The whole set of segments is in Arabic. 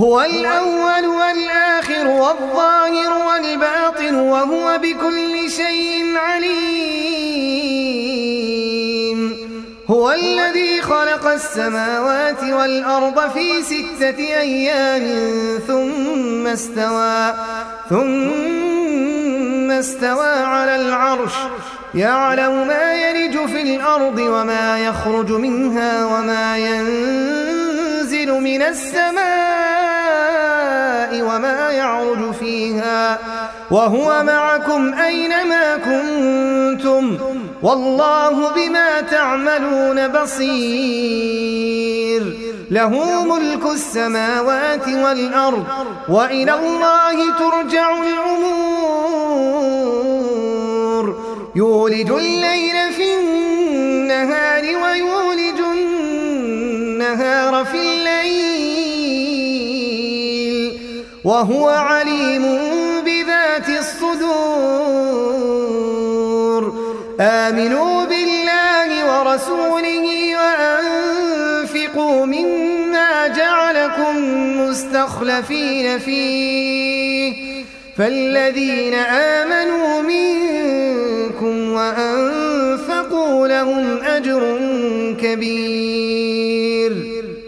هو الأول والآخر والظاهر والباطن وهو بكل شيء عليم. هو الذي خلق السماوات والأرض في ستة أيام ثم استوى ثم استوى على العرش. يعلم ما يلج في الأرض وما يخرج منها وما ينزل من السماء. وما يعرج فيها وهو معكم أينما كنتم والله بما تعملون بصير له ملك السماوات والأرض وإلى الله ترجع الأمور يولج الليل وهو عليم بذات الصدور. آمنوا بالله ورسوله وأنفقوا مما جعلكم مستخلفين فيه. فالذين آمنوا منكم وأنفقوا لهم أجر كبير.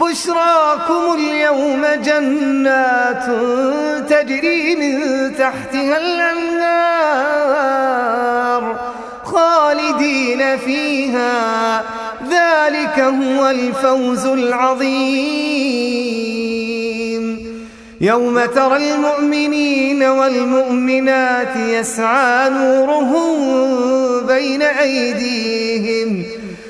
بشراكم اليوم جنات تجري من تحتها الأنهار خالدين فيها. ذلك هو الفوز العظيم. يوم ترى المؤمنين والمؤمنات يسعى نورهم بين أيديهم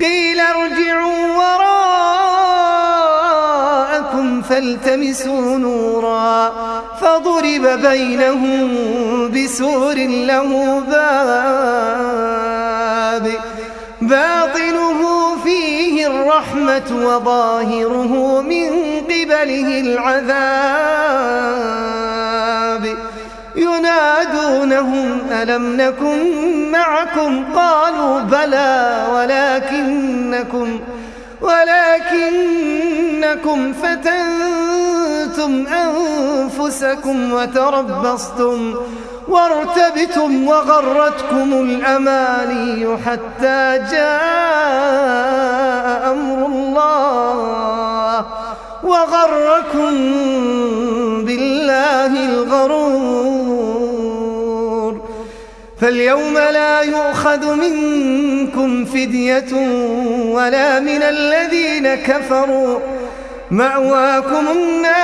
قيل ارجعوا وراءكم فالتمسوا نورا فضرب بينهم بسور له باب باطنه فيه الرحمة وظاهره من قبله العذاب ينادونهم ألم نكن معكم؟ قالوا بلى ولكنكم ولكنكم فتنتم أنفسكم وتربصتم وارتبتم وغرتكم الأماني حتى جاء أمر الله وغركم بالله الغرور. فاليوم لا يؤخذ منكم فدية ولا من الذين كفروا. مأواكم النار.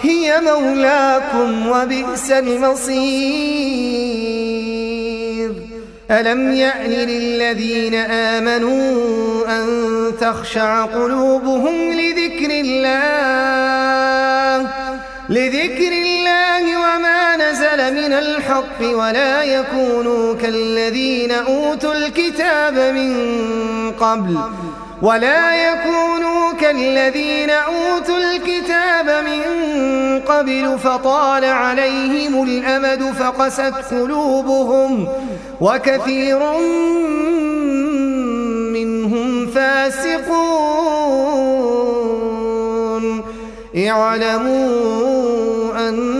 هي مولاكم وبئس المصير. ألم يأن للذين آمنوا أن تخشع قلوبهم لذكر الله؟ لذكر الله من الحق ولا يكونوا كالذين أوتوا الكتاب من قبل ولا يكونوا كالذين أوتوا الكتاب من قبل فطال عليهم الأمد فقست قلوبهم وكثير منهم فاسقون. اعلموا أن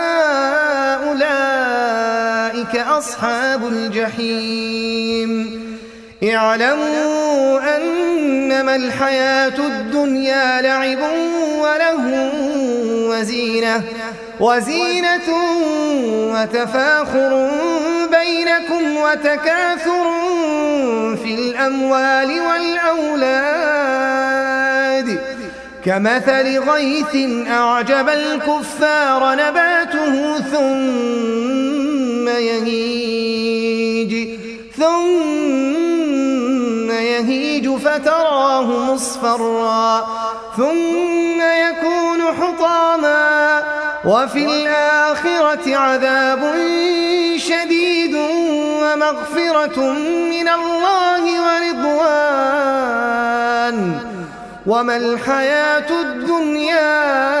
أولئك أصحاب الجحيم. اعلموا أنما الحياة الدنيا لعب وله وزينة وزينة وتفاخر بينكم وتكاثر في الأموال والأولاد. كمثل غيث أعجب الكفار نباته ثم مصفرا ثم يكون حطاما وفي الآخرة عذاب شديد ومغفرة من الله ورضوان. وما الحياة الدنيا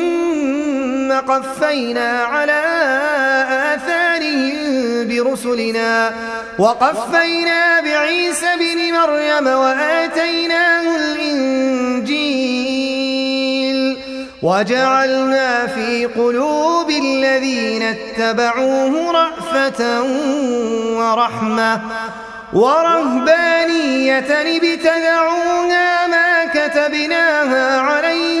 قفينا على آثارهم برسلنا. وقفينا بعيسى بن مريم وآتيناه الإنجيل. وجعلنا في قلوب الذين اتبعوه رأفة ورحمة. ورهبانية ابتدعوها ما كتبناها عليهم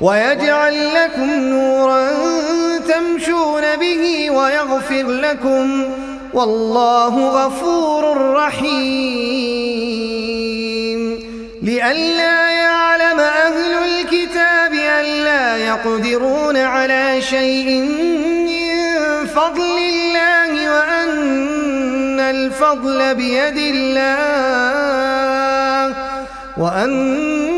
ويجعل لكم نورا تمشون به ويغفر لكم والله غفور رحيم. لئلا يعلم أهل الكتاب ألا يقدرون على شيء من فضل الله وأن الفضل بيد الله وأن